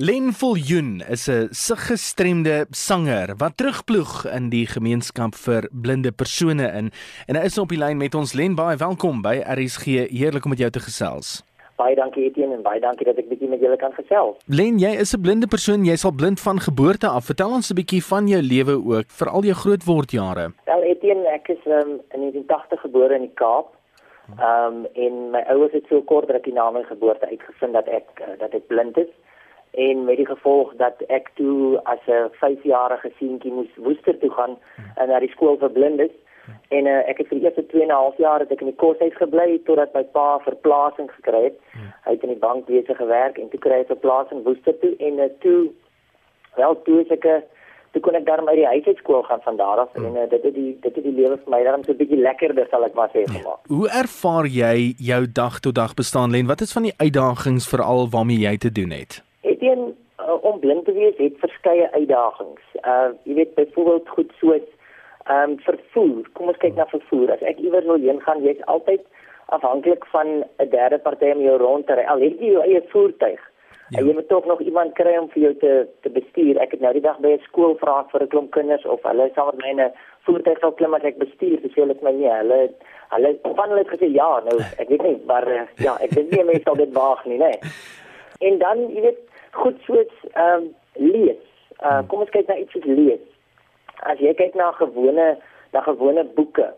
Len Viljoen is 'n siggestremde sanger wat terugploeg in die gemeenskap vir blinde persone in en hy is op die lyn met ons Len baie welkom by RSG heerlik om met jou te gesels. Baie dankie Etienne en baie dankie dat ek bietjie met julle kan gesels. Len, jy is 'n blinde persoon, jy's al blind van geboorte af. Vertel ons 'n bietjie van jou lewe ook, veral jou grootword jare. Wel Etienne, ek is um, in 1980 gebore in die Kaap. Ehm um, en my ouers het so kort rukkie na my geboorte uitgevind dat ek uh, dat ek blind is en met die gevolg dat ek toe as 'n 5-jarige seentjie moes Woester toe gaan en na die skool vir blindes en uh, ek het vir die eerste 2 en 'n half jaar het ek in die koshuis gebly totdat my pa verplasing gekry het. Hy het in die bank besig gewerk en toe kry hy 'n verplasing Woester toe en uh, toe wel toe ek uh, toe kon ek daar by die huishoudskool gaan van daar af en uh, dit het die dit het die lewe vir my dan so 'n bietjie lekkerder sal ek maar sê gemaak. Hoe ervaar jy jou dag tot dag bestaan Len? Wat is van die uitdagings veral waarmee jy te doen het? Etienne, uh, om blind te wees het verskeie uitdagings. Uh jy weet byvoorbeeld goed soos ehm um, vervoer. Kom ons kyk na vervoer. As ek iewers wil heen gaan, jy's altyd afhanklik van 'n derde party om jou rond te ry. Al het jy jou eie voertuig. Ja. En jy moet tog nog iemand kry om vir jou te te bestuur. Ek het nou die dag by 'n skool vra vir 'n klomp kinders of hulle saam met my 'n voertuig sal klim as ek bestuur. Dis hulle het my nie. Hulle hulle van hulle het gesê ja, nou ek weet nie, maar uh, ja, ek dink nie mense sal dit waag nie, né? En dan, jy weet, goed soos ehm um, lees. Uh kom ons kyk na iets soos lees. As jy kyk na gewone na gewone boeke,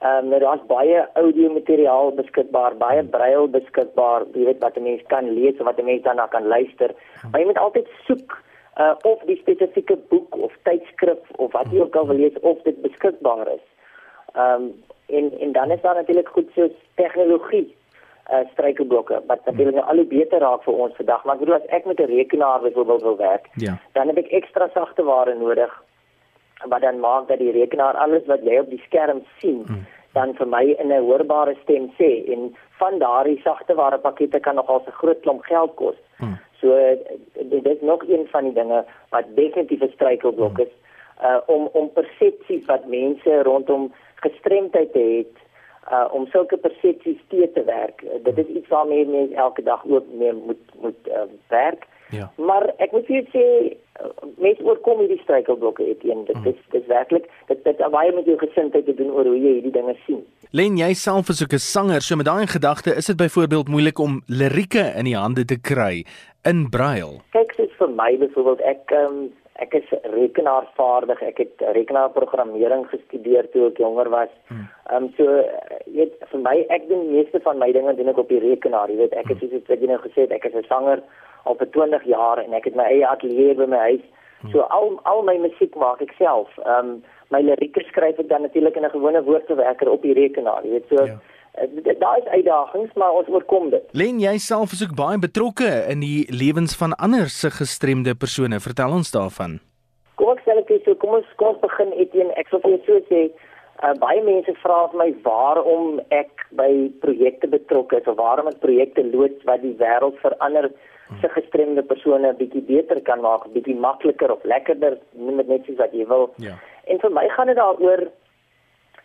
ehm um, daar's baie audio materiaal beskikbaar, baie braille beskikbaar, jy weet wat 'n mens kan lees of wat 'n mens daarna kan luister. Maar jy moet altyd soek uh of die spesifieke boek of tydskrif of wat jy ook al wil lees of dit beskikbaar is. Ehm um, en en dan is daar natuurlik goed soos tegnologie uh, struikelblokke wat natuurlik nou al hoe beter raak vir ons vandag. Maar ek bedoel as ek met 'n rekenaar byvoorbeeld wil werk, Ja. dan heb ek ekstra sagte ware nodig wat dan maak dat die rekenaar alles wat jy op die skerm sien Mm. dan vir my in 'n hoorbare stem sê en van daardie sagte ware pakkette kan nogal 'n groot klomp geld kos. Mm. So eh, dit is nog een van die dinge wat definitief 'n struikelblok is uh om om persepsies wat mense rondom gestremdheid het uh om sulke persepsies te te werk. Uh, dit is iets waarmee mense elke dag ook mee moet moet uh, werk. Ja. Maar ek moet vir jou sê uh, mense oorkom hierdie struikelblokke eteen. Dit is dit werklik dit dit baie met jou gesindheid te doen oor hoe jy hierdie dinge sien. Len, jy self ook 'n sanger, so met daai gedagte is dit byvoorbeeld moeilik om lirieke in die hande te kry in braille. Kyk, soos vir my byvoorbeeld ek um, ek is rekenaarvaardig. Ek het rekenaarprogrammering gestudeer toe ek jonger was. Ehm um, so weet vir my ek doen die meeste van my dinge doen ek op die rekenaar. Jy weet ek is soos wat jy nou gesê het, ek is 'n sanger al vir 20 jaar en ek het my eie ateljee by my huis. So al al my musiek maak ek self. Ehm um, my lirieke skryf ek dan natuurlik in 'n gewone woordverwerker op die rekenaar. Jy weet so Ja. Daar is uitdagings, maar ons oorkom dit. Len, jy self is ook baie betrokke in die lewens van ander se gestremde persone. Vertel ons daarvan. Kom ek sê net so, kom ons kom begin Etienne. Ek vir jou so sê, uh, baie mense vra vir my waarom ek by projekte betrokke is of waarom ek projekte loods wat die wêreld vir ander se gestremde persone 'n bietjie beter kan maak, bietjie makliker of lekkerder, noem dit net soos wat jy wil. Ja. En vir my gaan dit daaroor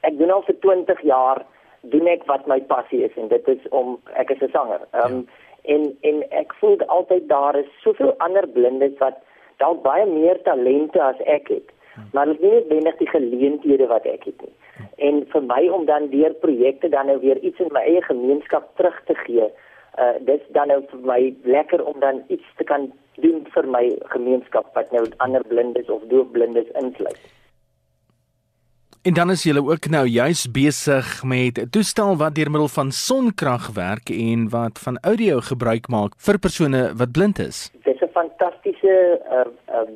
ek doen al vir 20 jaar doen ek wat my passie is en dit is om ek is 'n sanger. Ehm um, en en ek voel altyd daar is soveel ander blindes wat dalk baie meer talente as ek het. Maar hulle het nie noodwendig die geleenthede wat ek het nie. En vir my om dan deur projekte dan nou weer iets in my eie gemeenskap terug te gee, uh dis dan nou vir my lekker om dan iets te kan doen vir my gemeenskap wat nou ander blindes of doofblindes insluit. En dan is julle ook nou juis besig met 'n toestel wat deur middel van sonkrag werk en wat van audio gebruik maak vir persone wat blind is. Dis 'n fantastiese uh um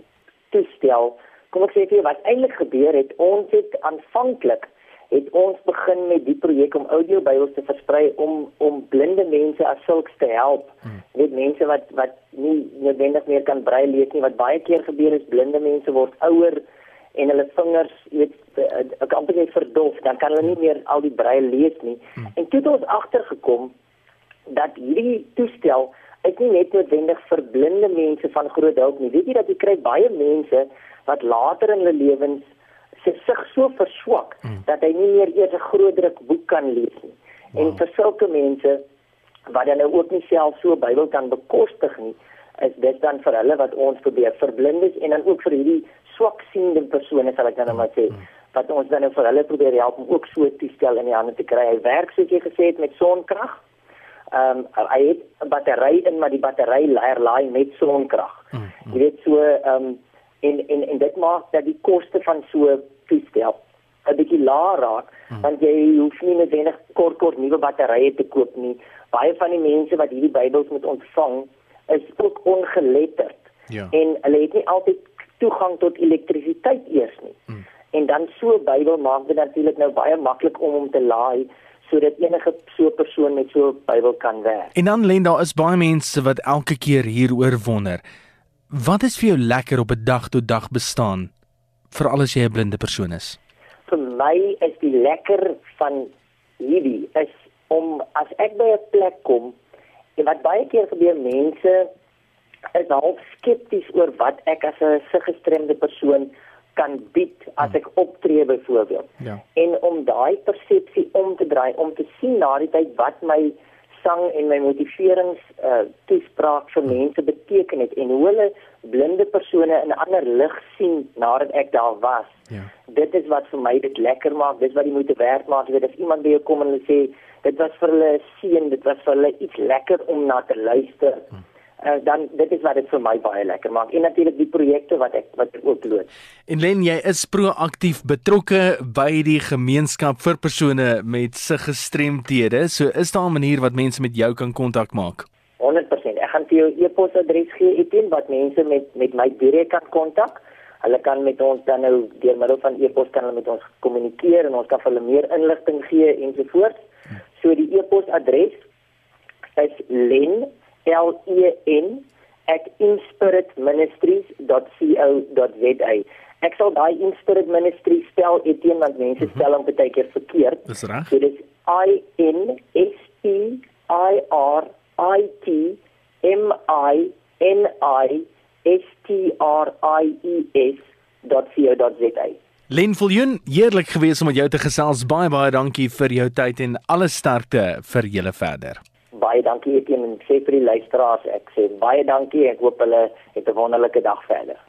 toestel. Kom ek sê vir jou wat eintlik gebeur het, ons het aanvanklik het ons begin met die projek om audio by ons te versprei om om blinde mense as sulks te help. Hmm. Net mense wat wat nie noodwendig meer kan braille lees nie, wat baie keer gebeur is blinde mense word ouer en hulle vingers, weet, ek amper net verdof, dan kan hulle nie meer al die braille lees nie. Hmm. En toe het ons agtergekom dat hierdie toestel is nie net noodwendig vir blinde mense van groot hulp nie. Weet jy dat jy kry baie mense wat later in hulle lewens se sig so verswak hmm. dat hy nie meer eers 'n groot druk boek kan lees nie. Wow. En vir sulke mense wat dan nou ook nie self so Bybel kan bekostig nie, is dit dan vir hulle wat ons probeer verblindes en dan ook vir hierdie swaksiende persone sal ek dan nou maar sê wat ons dan nou vir hulle probeer help om ook so 'n toestel in die hande te kry. Hy werk soos jy gesê het met sonkrag. Ehm um, hy het 'n battery in maar die battery laai met sonkrag. Mm, mm. Jy weet so ehm um, en en en dit maak dat die koste van so toestel 'n bietjie laer raak want jy hoef nie noodwendig kort kort nuwe batterye te koop nie. Baie van die mense wat hierdie Bybels moet ontvang is ook ongeletterd. Ja. En hulle het nie altyd toegang tot elektrisiteit eers nie. Hmm. En dan so Bybel maak dit natuurlik nou baie maklik om hom te laai sodat enige so 'n persoon met so 'n Bybel kan werk. En dan lê daar is baie mense wat elke keer hieroor wonder. Wat is vir jou lekker op 'n dag tot dag bestaan vir al as jy 'n blinde persoon is? Vir my is die lekker van hierdie is om as ek by 'n plek kom en wat baie keer gebeur mense is half skepties oor wat ek as 'n gestremde persoon kan bied as ek optree byvoorbeeld. Ja. En om daai persepsie om te draai om te sien na die tyd wat my sang en my motiverings uh toespraak vir mense beteken het en hoe hulle blinde persone in ander lig sien nadat ek daar was. Ja. Dit is wat vir my dit lekker maak. Dit wat die moeite werd maak. Jy weet as iemand by jou kom en hulle sê dit was vir hulle seën, dit was vir hulle iets lekker om na te luister. Hm uh, dan dit is wat dit vir my baie lekker maak en natuurlik die projekte wat ek wat ek ook loods. En Len, jy is proaktief betrokke by die gemeenskap vir persone met se gestremthede. So is daar 'n manier wat mense met jou kan kontak maak? 100%. Ek gaan vir jou e-posadres gee, Etienne, wat mense met met my direk kan kontak. Hulle kan met ons dan nou deur middel van e-pos kan hulle met ons kommunikeer en ons kan hulle meer inligting gee ensovoorts. So die e-posadres is len L E N @inspiritministries.co.za. Ek sal daai Inspirit Ministry spel eteen want mense mhm. spel hom baie keer verkeerd. Dis reg. So dit is I N S P I R I T M I N I S T R I E S.co.za. Len Viljoen, heerlik gewees om met jou te gesels. Baie baie dankie vir jou tyd en alle sterkte vir julle verder baie dankie Etienne en sê vir die luisteraars ek sê baie dankie ek hoop hulle het 'n wonderlike dag verder